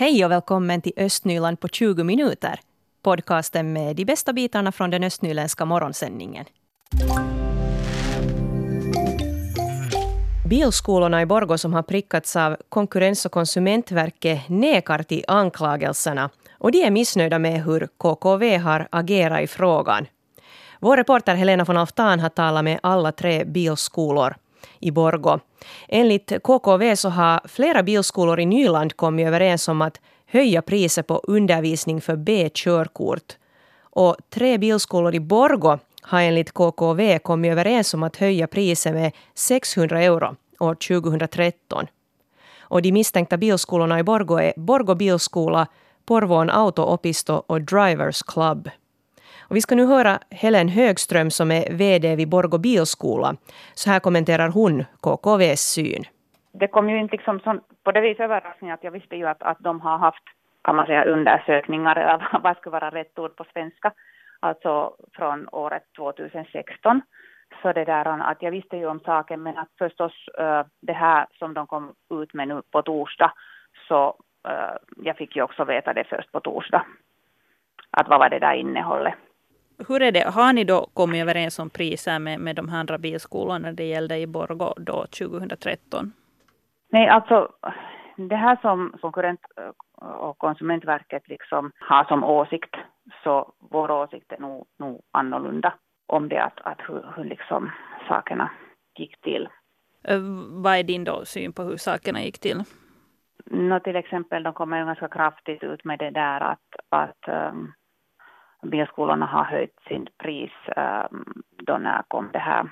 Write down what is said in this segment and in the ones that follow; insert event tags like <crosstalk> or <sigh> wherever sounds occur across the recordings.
Hej och välkommen till Östnyland på 20 minuter. Podcasten med de bästa bitarna från den östnyländska morgonsändningen. Bilskolorna i Borgå som har prickats av Konkurrens och konsumentverket nekar till anklagelserna och de är missnöjda med hur KKV har agerat i frågan. Vår reporter Helena von Alftan har talat med alla tre bilskolor i Borgo. Enligt KKV så har flera bilskolor i Nyland kommit överens om att höja priset på undervisning för B-körkort. Och tre bilskolor i Borgå har enligt KKV kommit överens om att höja priset med 600 euro år 2013. Och de misstänkta bilskolorna i Borgå är Borgå bilskola, Porvoon Autoopisto och Drivers Club. Och vi ska nu höra Helen Högström som är VD vid Borgå bilskola. Så här kommenterar hon KKVs syn. Det kom ju inte liksom som, på det viset överraskning att jag visste ju att, att de har haft, kan man säga, undersökningar, <laughs> eller vad skulle vara rätt ord på svenska, alltså från året 2016. Så det där att jag visste ju om saken, men att förstås det här som de kom ut med nu på torsdag, så jag fick ju också veta det först på torsdag. Att vad var det där innehållet. Hur är det, har ni då kommit överens om priser med, med de här andra bilskolorna när det gällde i Borgå då 2013? Nej, alltså det här som konkurrent och konsumentverket liksom har som åsikt, så vår åsikt är nog, nog annorlunda om det att, att hur, hur liksom sakerna gick till. Vad är din då syn på hur sakerna gick till? No, till exempel, de kommer ganska kraftigt ut med det där att, att um, bilskolorna har höjt sin pris ehm, då när kom det här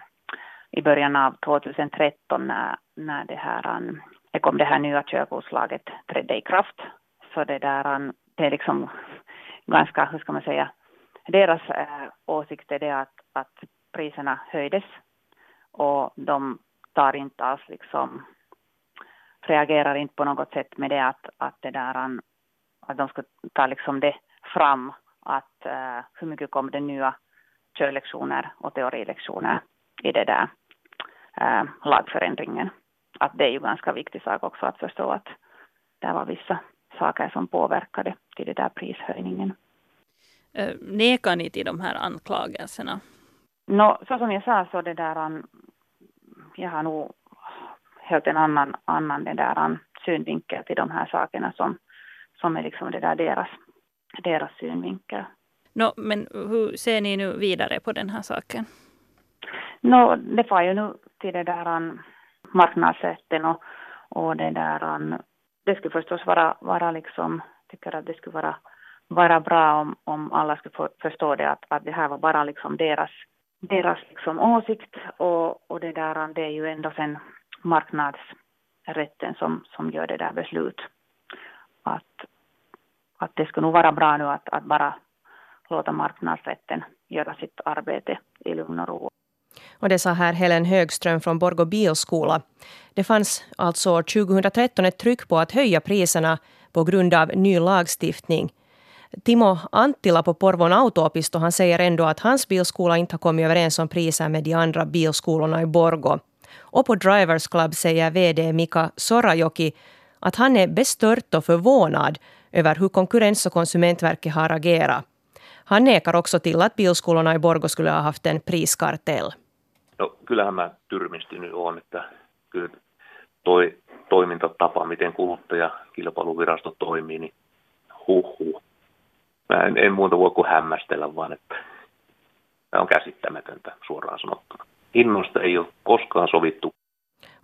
i början av 2013 när, när det här um, det kom det här nya körkortslaget trädde i kraft. Så det där um, det är liksom ganska, hur ska man säga, deras äh, åsikt är det att, att priserna höjdes och de tar inte alls liksom, reagerar inte på något sätt med det att, att det där um, att de ska ta liksom det fram att uh, hur mycket kom det nya körlektioner och teorilektioner i det där uh, lagförändringen. Att det är ju ganska viktig sak också att förstå att det var vissa saker som påverkade till den där prishöjningen. Uh, nekar ni till de här anklagelserna? No, så som jag sa så det där, jag har nog helt en annan, annan det där, synvinkel till de här sakerna som, som är liksom det där deras deras synvinkel. No, men hur ser ni nu vidare på den här saken? No, det får ju nu till det där um, marknadsrätten och, och det där um, det skulle förstås vara, vara liksom, tycker att det skulle vara, vara bra om, om alla skulle få, förstå det att, att det här var bara liksom deras, deras liksom åsikt och, och det där um, det är ju ändå sen marknadsrätten som, som gör det där beslut. Att, att det skulle nog vara bra nu att, att bara låta marknadsrätten göra sitt arbete i lugn och ro. Och det sa här Helen Högström från Borgå bilskola. Det fanns alltså 2013 ett tryck på att höja priserna på grund av ny lagstiftning. Timo Anttila på Porvon Autoopisto han säger ändå att hans bilskola inte har kommit överens om priser med de andra bilskolorna i Borgå. Och på Drivers Club säger VD Mika Sorajoki att han är bestört och förvånad över hur Konkurrens och konsumentverket har agerat. Han nekar också till att bilskolorna i Borgå skulle ha haft en priskartell. No, kyllähän mä tyrmistynyt on, että kyllä toi toimintatapa, miten kuluttajakilpailuvirasto toimii, niin huhhuh. Mä en, en muuta voi kuin hämmästellä, vaan että tämä on käsittämätöntä suoraan sanottuna. Hinnoista ei ole koskaan sovittu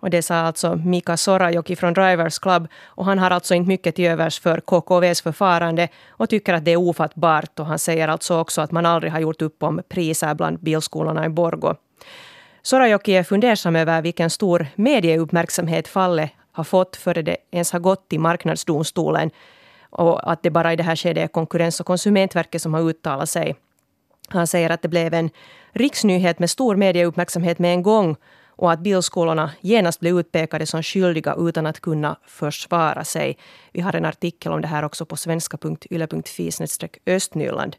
och det sa alltså Mika Sorajoki från Drivers Club. Och han har alltså inte mycket till övers för KKVs förfarande och tycker att det är ofattbart. Och han säger alltså också att man aldrig har gjort upp om priser bland bilskolorna i Borgå. Sorajoki är fundersam över vilken stor medieuppmärksamhet fallet har fått före det ens har gått till Marknadsdomstolen och att det bara i det här skedet är Konkurrens och konsumentverket som har uttalat sig. Han säger att det blev en riksnyhet med stor medieuppmärksamhet med en gång och att bilskolorna genast blev utpekade som skyldiga utan att kunna försvara sig. Vi har en artikel om det här också på svenska.yle.fi östnyland.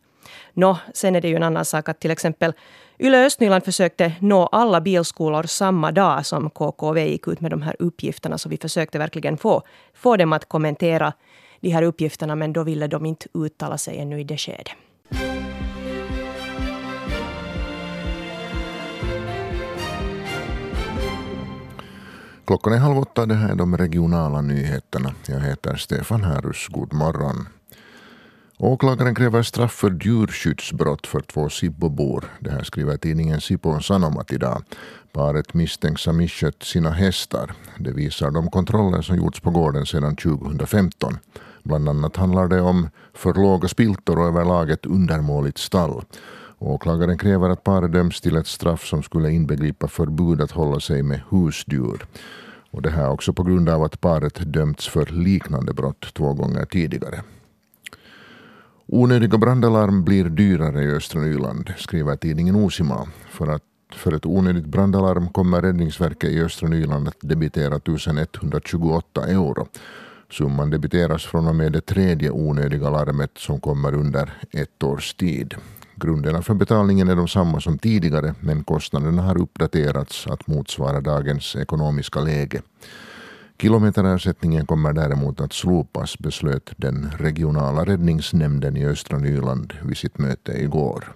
Nå, sen är det ju en annan sak att till exempel Yle Östnyland försökte nå alla bilskolor samma dag som KKV gick ut med de här uppgifterna, så vi försökte verkligen få, få dem att kommentera de här uppgifterna men då ville de inte uttala sig ännu i det skedet. Klockan är halv åtta, det här är de regionala nyheterna. Jag heter Stefan Härus, god morgon. Åklagaren kräver straff för djurskyddsbrott för två Sibbobor. Det här skriver tidningen Sipon Sanomat idag. Paret misstänks ha misskött sina hästar. Det visar de kontroller som gjorts på gården sedan 2015. Bland annat handlar det om för låga spiltor och överlag ett undermåligt stall. Åklagaren kräver att paret döms till ett straff som skulle inbegripa förbud att hålla sig med husdjur. Och det här också på grund av att paret dömts för liknande brott två gånger tidigare. Onödiga brandalarm blir dyrare i östra Nyland, skriver tidningen Osima. För, att, för ett onödigt brandalarm kommer Räddningsverket i östra Nyland att debitera 1128 euro. Summan debiteras från och med det tredje onödiga larmet som kommer under ett års tid. Grunderna för betalningen är de samma som tidigare men kostnaderna har uppdaterats att motsvara dagens ekonomiska läge. Kilometerersättningen kommer däremot att slopas beslöt den regionala räddningsnämnden i östra Nyland vid sitt möte igår.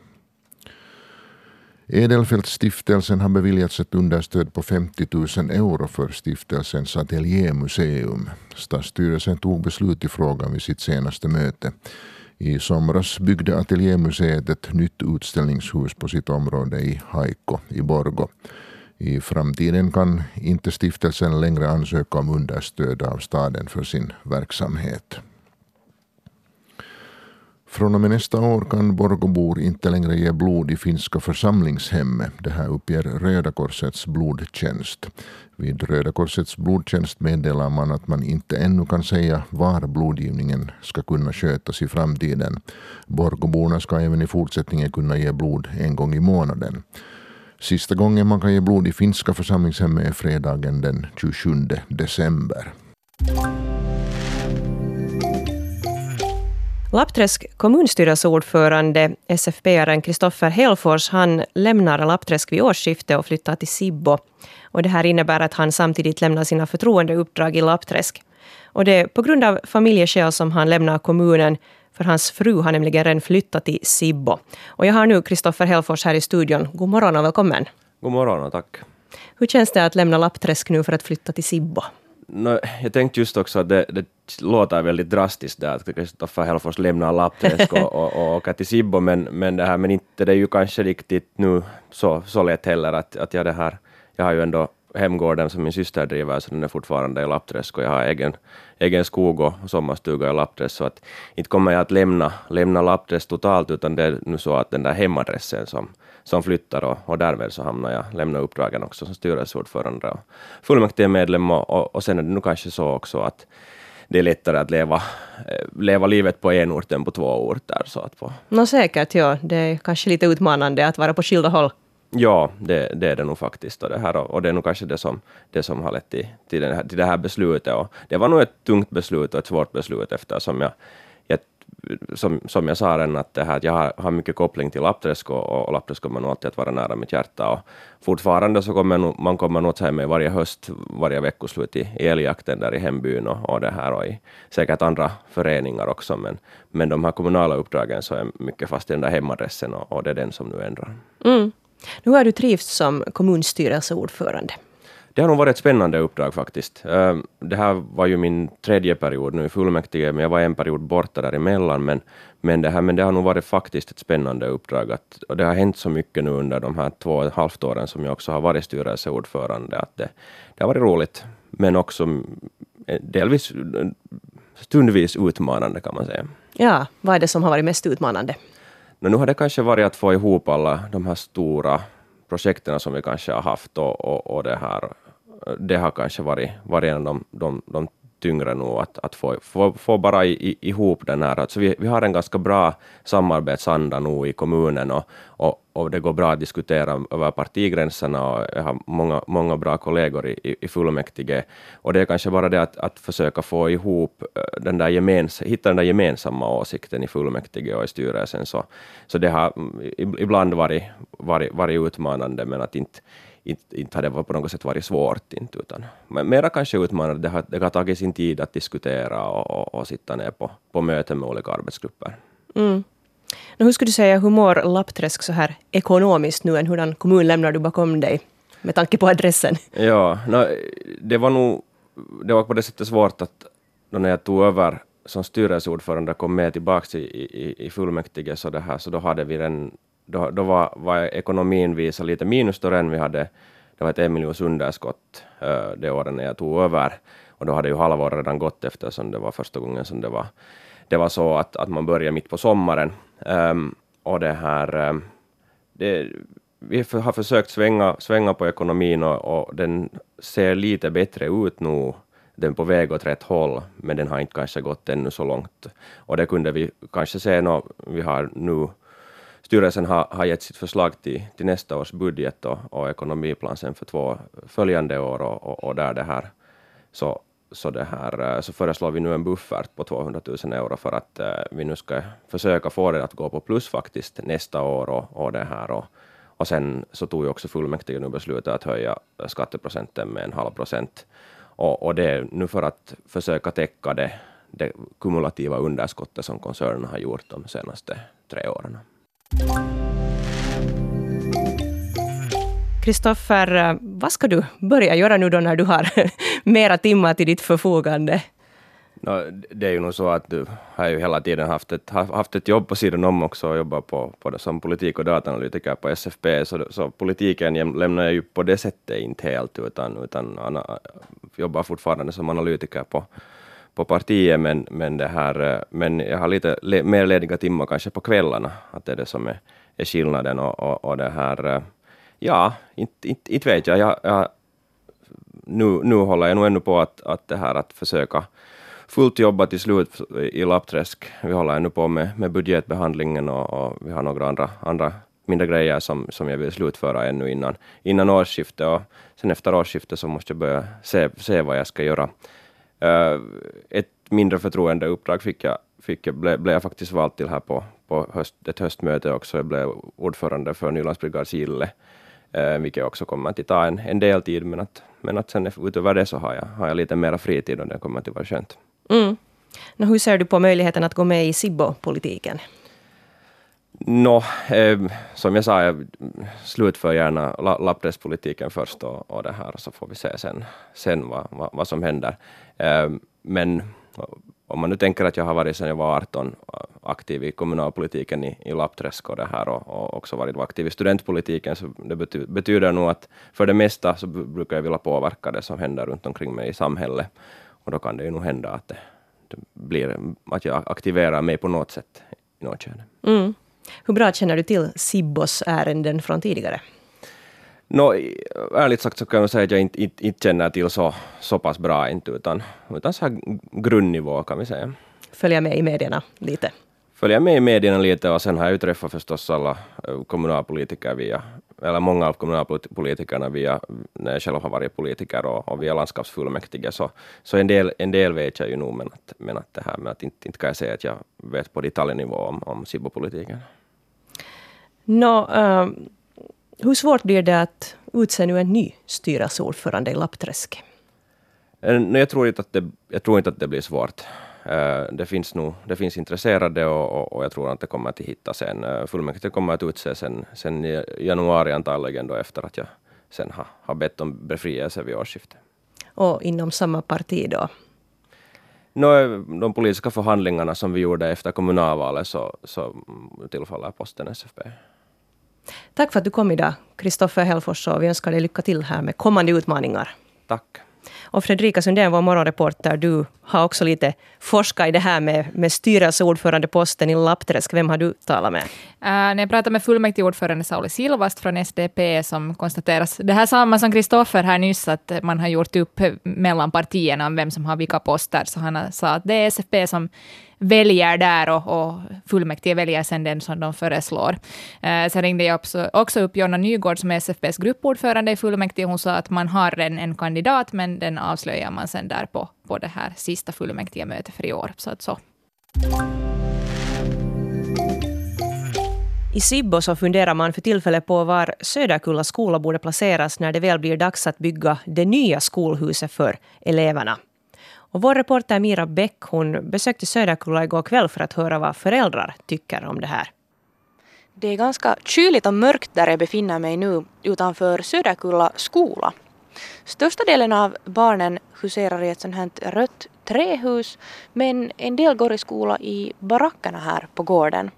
Edelfeltstiftelsen har beviljats ett understöd på 50 000 euro för stiftelsens ateljémuseum. Stadsstyrelsen tog beslut i frågan vid sitt senaste möte. I somras byggde Ateljémuseet ett nytt utställningshus på sitt område i Haiko i Borgo. I framtiden kan inte stiftelsen längre ansöka om understöd av staden för sin verksamhet. Från och med nästa år kan Borgobor inte längre ge blod i finska församlingshemmet. Det här uppger Röda Korsets blodtjänst. Vid Röda Korsets blodtjänst meddelar man att man inte ännu kan säga var blodgivningen ska kunna skötas i framtiden. Borgoborna ska även i fortsättningen kunna ge blod en gång i månaden. Sista gången man kan ge blod i finska församlingshemmet är fredagen den 27 december. Lappträsk kommunstyrelseordförande, SFP-aren Kristoffer Helfors, han lämnar Lappträsk vid årsskiftet och flyttar till Sibbo. Och det här innebär att han samtidigt lämnar sina förtroendeuppdrag i Lappträsk. Och det är på grund av familjeskäl som han lämnar kommunen, för hans fru har nämligen redan flyttat till Sibbo. Och jag har nu Kristoffer Helfors här i studion. God morgon och välkommen. God morgon och tack. Hur känns det att lämna Lappträsk nu för att flytta till Sibbo? No, jag tänkte just också att det, det låter väldigt drastiskt där att Kristoffer Helfors lämnar Lappträsk och, <laughs> och, och åker till Sibbo, men, men, det här, men inte det är ju kanske riktigt nu så, så lätt heller att, att jag det här, jag har ju ändå hemgården som min syster driver, så den är fortfarande i Lappträsk och jag har egen, egen skog och sommarstuga i Lappträsk, så att inte kommer jag att lämna, lämna Lappträsk totalt, utan det är nu så att den där hemadressen som, som flyttar och, och därmed så hamnar jag, lämnar uppdragen också som styrelseordförande och fullmäktigemedlem och, och, och sen är det nu kanske så också att det är lättare att leva, eh, leva livet på en ort än på två orter. Så att på. No, säkert, ja. Det är kanske lite utmanande att vara på skilda håll. Ja, det, det, är det nog faktiskt. Och det, här, och det är nog kanske det som, det som har lett till, till, här, till det här beslutet. Och det var nog ett tungt beslut och ett svårt beslut eftersom jag, jag som, som jag sa redan, att, det här, att jag har, har mycket koppling till Lappträsk och, och Lappträsk kommer nog alltid att vara nära mitt hjärta. Och fortfarande så kommer nog, man kommer nog till mig varje höst, varje veckoslut i, i älgjakten där i hembyn och, och det här och i säkert andra föreningar också. Men, men de här kommunala uppdragen så är mycket fast i den där hemadressen och, och det är den som nu ändrar. Mm. Nu har du trivts som kommunstyrelseordförande. Det har nog varit ett spännande uppdrag faktiskt. Ehm, det här var ju min tredje period nu i fullmäktige, men jag var en period borta däremellan. Men, men, det, här, men det har nog varit faktiskt ett spännande uppdrag. Att, och det har hänt så mycket nu under de här två och ett halvt åren som jag också har varit styrelseordförande, att det, det har varit roligt, men också delvis stundvis utmanande kan man säga. Ja, vad är det som har varit mest utmanande? Men nu har det kanske varit att få ihop alla de här stora projekten som vi kanske har haft och, och, och det här. Det har kanske varit, varit en av de, de, de tyngre nu att, att få, få, få bara i, ihop den här. Alltså vi, vi har en ganska bra samarbetsanda nu i kommunen och, och, och det går bra att diskutera över partigränserna och jag har många, många bra kollegor i, i fullmäktige. Och det är kanske bara det att, att försöka få ihop eh, den där gemens, hitta den där gemensamma åsikten i fullmäktige och i styrelsen. Så, så det har mm, ibland varit, varit, varit utmanande, men att inte inte, inte har det på något sätt varit svårt. Inte, utan, men mera kanske utmanande, det har, det har tagit sin tid att diskutera och, och, och sitta ner på, på möten med olika arbetsgrupper. Mm. Nu, hur skulle du säga, hur mår Lappträsk så här ekonomiskt nu? En hurdan kommun lämnar du bakom dig med tanke på adressen? Ja, no, det var nog det var på det sättet svårt att då när jag tog över som styrelseordförande kom med tillbaka i, i, i fullmäktige så, det här, så då hade vi den, då, då var, var ekonomin visade lite minus större än vi hade. Det var ett en miljons underskott uh, det året när jag tog över. Och då hade ju halvåret redan gått eftersom det var första gången som det var, det var så att, att man började mitt på sommaren. Um, och det här, um, det, vi har försökt svänga, svänga på ekonomin och, och, den ser lite bättre ut nu. Den är på väg åt rätt håll, men den har inte kanske gått ännu så långt. Och det kunde vi kanske se när vi har nu Styrelsen har, har gett sitt förslag till, till nästa års budget och, och ekonomiplan sen för två följande år och, och, och där det här så, så, det här, eh, så föreslår vi nu en buffert på 200 000 euro för att eh, vi nu ska försöka få det att gå på plus faktiskt nästa år och, och det här och, och sen så tog ju också fullmäktige nu beslutet att höja skatteprocenten med en halv procent. Och, och det är nu för att försöka täcka det, det kumulativa underskottet som koncernen har gjort de senaste tre åren. Kristoffer, eh, vad ska du börja göra nu då när du har mera timmar till ditt förfogande? No, det är ju nog så att du har ju hela tiden haft ett, haft ett jobb på sidan om också och jobbat på, på det, som politik och dataanalytiker på SFP, så, så politiken lämnar jag ju på det sättet inte helt, utan, utan ana, jobbar fortfarande som analytiker på, på partiet, men, men, det här, eh, men jag har lite le, mer lediga timmar kanske på kvällarna, att det är det som är, är skillnaden. Och, och, och det här, eh, ja, inte, inte, inte vet jag. jag, jag nu, nu håller jag nog ännu på att, att, det här, att försöka fullt jobba till slut i Lappträsk. Vi håller ännu på med, med budgetbehandlingen och, och, vi har några andra, andra mindre grejer som, som jag vill slutföra ännu innan, innan årsskiftet. Och sen efter årsskiftet så måste jag börja se, se vad jag ska göra. Uh, ett mindre förtroendeuppdrag fick jag, fick jag, blev, blev jag faktiskt vald till här på, på höst, ett höstmöte också. Jag blev ordförande för Nylandsbrigad Gille, uh, vilket också kommer att ta en, en del tid, men att, men att sen utöver det så har jag, har jag lite mera fritid och det kommer att vara skönt. Mm. No, hur ser du på möjligheten att gå med i Sibbo-politiken? No, eh, som jag sa, jag slutför gärna lapprättspolitiken först och, och det här, så får vi se sen, sen vad, vad, vad som händer. Eh, men om man nu tänker att jag har varit sedan jag var 18 eh, aktiv i kommunalpolitiken i, i Lappträsk och det här och, och också varit aktiv i studentpolitiken, så det betyder, betyder nog att för det mesta så brukar jag vilja påverka det som händer runt omkring mig i samhället. Och då kan det ju nog hända att det, det blir att jag aktiverar mig på något sätt i något skede. Mm. Hur bra känner du till Sibbos ärenden från tidigare? No, ärligt sagt så kan jag säga att jag inte, inte, inte känner till så, så pass bra, inte, utan, utan så här grundnivå kan vi säga. Följa med i medierna lite? Följa med i medierna lite och sen har jag ju träffat förstås alla eh, kommunalpolitiker via eller många av kommunalpolitikerna via, när jag själv har varit politiker och, och via landskapsfullmäktige, så, så en, del, en del vet jag ju nog, men att, men att det här med att inte, inte kan jag säga att jag vet på detaljnivå om, om Sibbo-politiken. No, uh, hur svårt blir det att utse nu en ny styrelseordförande i Lappträsk? Eh, jag tror inte att det, jag tror inte att det blir svårt. Eh, det finns, nog, det finns intresserade och, och, och jag tror att det kommer att hittas en. Eh, fullmäktige kommer att utse sen, sen januari antagligen då efter att jag sen har, har bett om befrielse vid årsskiftet. Och inom samma parti då? No, de politiska förhandlingarna som vi gjorde efter kommunalvalet så, så tillfaller posten SFP. Tack för att du kom idag, Kristoffer Hellfors, och vi önskar dig lycka till här med kommande utmaningar. Tack. Och Fredrika Sundén, vår morgonreporter, du har också lite forskat i det här med, med styrelseordförandeposten i Lappträsk. Vem har du talat med? Uh, när jag pratade med fullmäktigeordförande Sauli Silvast från SDP som konstateras det här samma som Kristoffer här nyss, att man har gjort upp mellan partierna om vem som har vilka poster. Så han sa att det är SFP som väljer där och, och fullmäktige väljer sen den som de föreslår. Eh, sen ringde jag också, också upp Jonna Nygård som är SFPs gruppordförande i fullmäktige. Hon sa att man har en, en kandidat, men den avslöjar man sen där på, på det här sista fullmäktigemötet för i år. Så att så. I Sibbo så funderar man för tillfället på var Söderkulla skola borde placeras när det väl blir dags att bygga det nya skolhuset för eleverna. Och vår reporter Mira Bäck hon besökte Söderkulla igår kväll för att höra vad föräldrar tycker om det här. Det är ganska kyligt och mörkt där jag befinner mig nu utanför Söderkulla skola. Största delen av barnen huserar i ett sånt här rött trähus men en del går i skola i barackerna här på gården.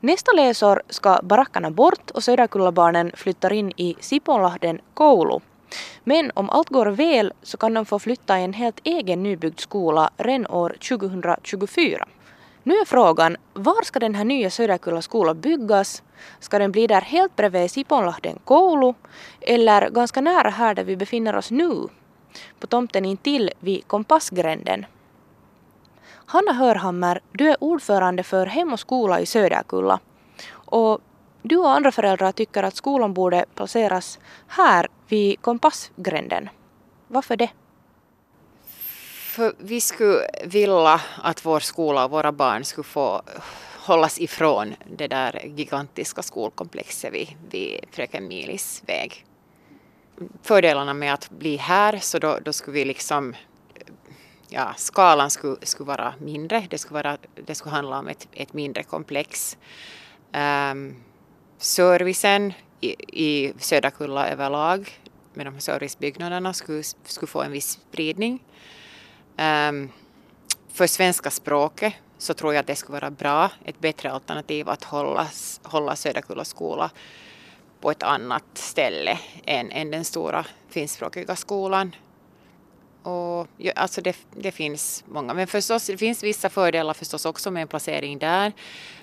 Nästa läsår ska barackerna bort och Söderkullabarnen flyttar in i Siponlahden koulu. Men om allt går väl så kan de få flytta i en helt egen nybyggd skola redan år 2024. Nu är frågan, var ska den här nya Söderkulla skola byggas? Ska den bli där helt bredvid Siponlahden koulu eller ganska nära här där vi befinner oss nu? På tomten intill vid Kompassgränden. Hanna Hörhammer, du är ordförande för Hem och skola i Söderkulla. Och du och andra föräldrar tycker att skolan borde placeras här vid Kompassgränden. Varför det? För vi skulle vilja att vår skola och våra barn skulle få hållas ifrån det där gigantiska skolkomplexet vid, vid Fröken Milis väg. Fördelarna med att bli här så då, då skulle vi liksom ja, skalan skulle, skulle vara mindre. Det skulle, vara, det skulle handla om ett, ett mindre komplex. Um, servicen i, i Söderkulla överlag med de här servicebyggnaderna skulle, skulle få en viss spridning. Ehm, för svenska språket så tror jag att det skulle vara bra, ett bättre alternativ att hålla, hålla Söderkulla skola på ett annat ställe än, än den stora finskspråkiga skolan. Och, ja, alltså det, det, finns många, men förstås det finns vissa fördelar förstås också med en placering där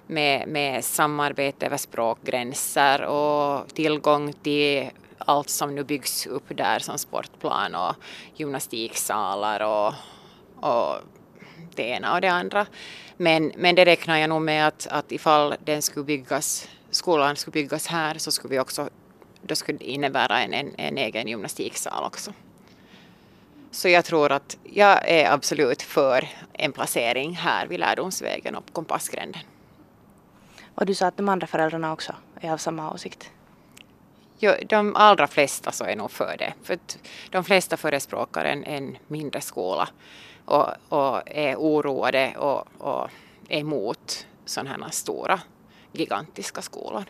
med, med samarbete över språkgränser och tillgång till allt som nu byggs upp där som sportplan och gymnastiksalar och, och det ena och det andra. Men, men det räknar jag nog med att, att ifall den skulle byggas, skolan skulle byggas här så skulle vi också, då skulle det innebära en, en, en egen gymnastiksal också. Så jag tror att jag är absolut för en placering här vid Lärdomsvägen och Kompassgränden. Och du sa att de andra föräldrarna också är av samma åsikt? Jo, de allra flesta så är nog för det. För de flesta förespråkar en, en mindre skola och, och är oroade och, och är emot sådana här stora gigantiska skolor.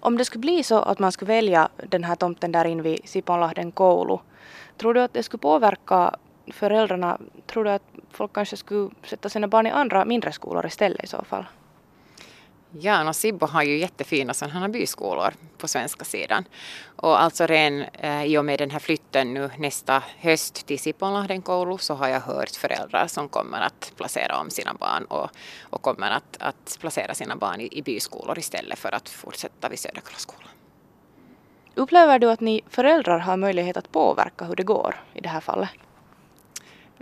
Om det skulle bli så att man skulle välja den här tomten där inne vid Siponlahden koulu, tror du att det skulle påverka föräldrarna? Tror du att folk kanske skulle sätta sina barn i andra mindre skolor istället i så fall? Ja, och Sibbo har ju jättefina sådana byskolor på svenska sidan. Och alltså redan eh, i och med den här flytten nu nästa höst till Siponlahden koulu så har jag hört föräldrar som kommer att placera om sina barn och, och kommer att, att placera sina barn i, i byskolor istället för att fortsätta vid Söderkullaskolan. Upplever du att ni föräldrar har möjlighet att påverka hur det går i det här fallet?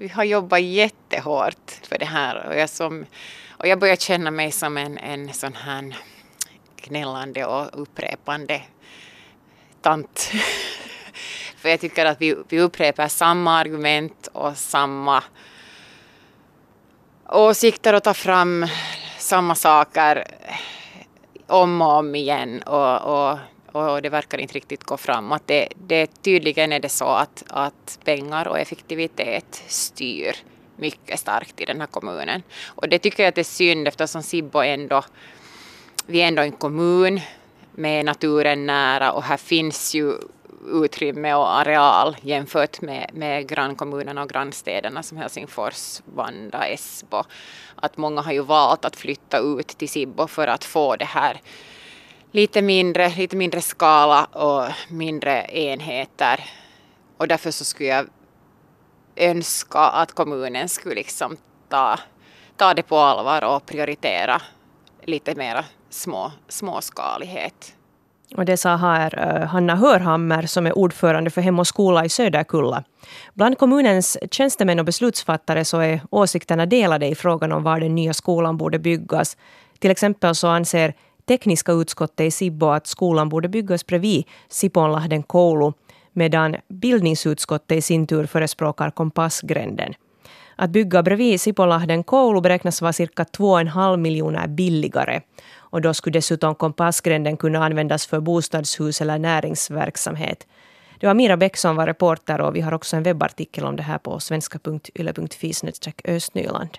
Vi har jobbat jättehårt för det här och jag, som, och jag börjar känna mig som en, en sån här gnällande och upprepande tant. <laughs> för jag tycker att vi, vi upprepar samma argument och samma åsikter och tar fram samma saker om och om igen och, och och det verkar inte riktigt gå framåt. Det, det, tydligen är det så att, att pengar och effektivitet styr mycket starkt i den här kommunen. Och det tycker jag att det är synd eftersom Sibbo ändå, vi är ändå en kommun med naturen nära och här finns ju utrymme och areal jämfört med, med grannkommunerna och grannstäderna som Helsingfors, Vanda, Esbo. Att många har ju valt att flytta ut till Sibbo för att få det här lite mindre, lite mindre skala och mindre enheter. Och därför så skulle jag önska att kommunen skulle liksom ta, ta det på allvar och prioritera lite mera små, småskalighet. Och det sa här eh, Hanna Hörhammer som är ordförande för Hem och skola i Söderkulla. Bland kommunens tjänstemän och beslutsfattare så är åsikterna delade i frågan om var den nya skolan borde byggas. Till exempel så anser tekniska utskottet i Sibbo att skolan borde byggas bredvid Siponlahden koulu, medan bildningsutskottet i sin tur förespråkar Kompassgränden. Att bygga bredvid Siponlahden koulu beräknas vara cirka 2,5 miljoner billigare. Och då skulle dessutom kompassgränden kunna användas för bostadshus eller näringsverksamhet. Det var Mira Bäck som var reporter och vi har också en webbartikel om det här på svenska.yle.fi östnyland.